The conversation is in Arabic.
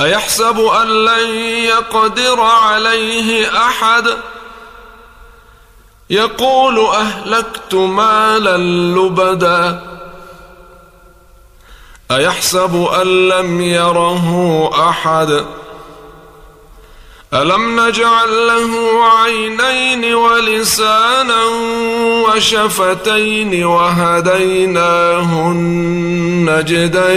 أيحسب أن لن يقدر عليه أحد؟ يقول أهلكت مالا لبدا. أيحسب أن لم يره أحد؟ ألم نجعل له عينين ولسانا وشفتين وهديناه النجدين